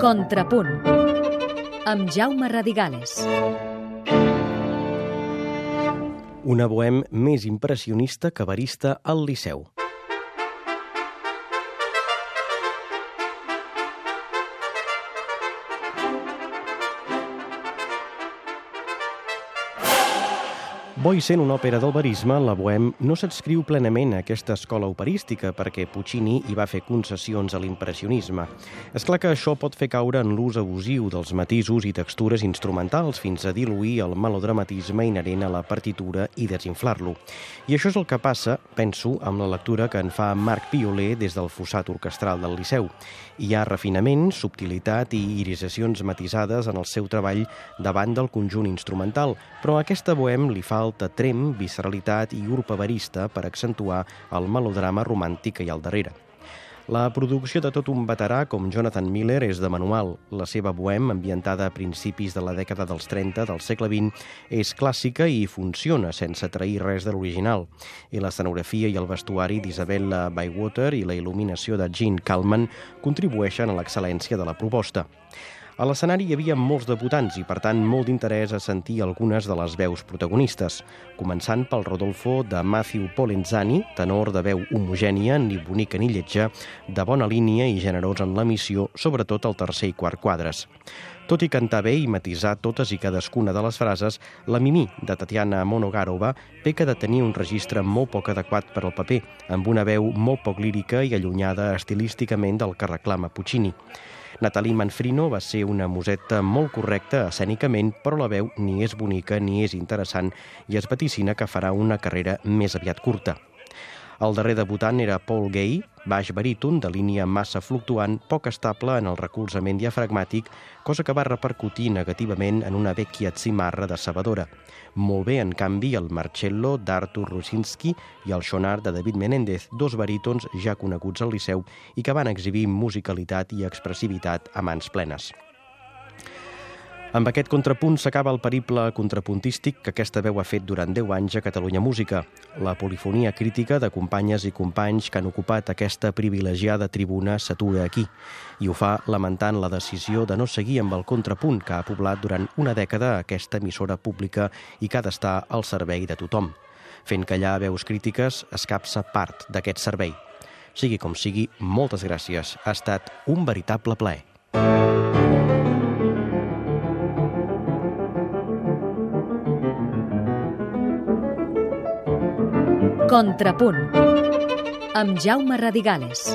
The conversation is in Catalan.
Contrapunt amb Jaume Radigales. Una bohem més impressionista que barista al Liceu. Bo sent una òpera del verisme, la Bohem no s'adscriu plenament a aquesta escola operística perquè Puccini hi va fer concessions a l'impressionisme. És clar que això pot fer caure en l'ús abusiu dels matisos i textures instrumentals fins a diluir el melodramatisme inherent a la partitura i desinflar-lo. I això és el que passa, penso, amb la lectura que en fa Marc Pioler des del fossat orquestral del Liceu. Hi ha refinament, subtilitat i irisacions matisades en el seu treball davant del conjunt instrumental, però aquesta Bohem li fa falta trem, visceralitat i urpaverista per accentuar el melodrama romàntic que hi ha al darrere. La producció de tot un veterà com Jonathan Miller és de manual. La seva bohem, ambientada a principis de la dècada dels 30 del segle XX, és clàssica i funciona sense trair res de l'original. I l'escenografia i el vestuari d'Isabella Bywater i la il·luminació de Gene Kalman contribueixen a l'excel·lència de la proposta. A l'escenari hi havia molts debutants i, per tant, molt d'interès a sentir algunes de les veus protagonistes, començant pel Rodolfo de Matthew Polenzani, tenor de veu homogènia, ni bonica ni lletja, de bona línia i generós en l'emissió, sobretot el tercer i quart quadres. Tot i cantar bé i matisar totes i cadascuna de les frases, la Mimi, de Tatiana Monogarova, peca de tenir un registre molt poc adequat per al paper, amb una veu molt poc lírica i allunyada estilísticament del que reclama Puccini. Natalie Manfrino va ser una museta molt correcta escènicament, però la veu ni és bonica ni és interessant i es vaticina que farà una carrera més aviat curta. El darrer debutant era Paul Gay, baix baríton de línia massa fluctuant, poc estable en el recolzament diafragmàtic, cosa que va repercutir negativament en una vecchia cimarra decebedora. Molt bé, en canvi, el Marcello d'Artur Rusinski i el Sonar de David Menéndez, dos barítons ja coneguts al Liceu i que van exhibir musicalitat i expressivitat a mans plenes. Amb aquest contrapunt s'acaba el periple contrapuntístic que aquesta veu ha fet durant 10 anys a Catalunya Música, la polifonia crítica de companyes i companys que han ocupat aquesta privilegiada tribuna s'atura aquí, i ho fa lamentant la decisió de no seguir amb el contrapunt que ha poblat durant una dècada aquesta emissora pública i que ha d'estar al servei de tothom. Fent callar veus crítiques, escapça part d'aquest servei. Sigui com sigui, moltes gràcies. Ha estat un veritable plaer. Contrapunt amb Jaume Radigales.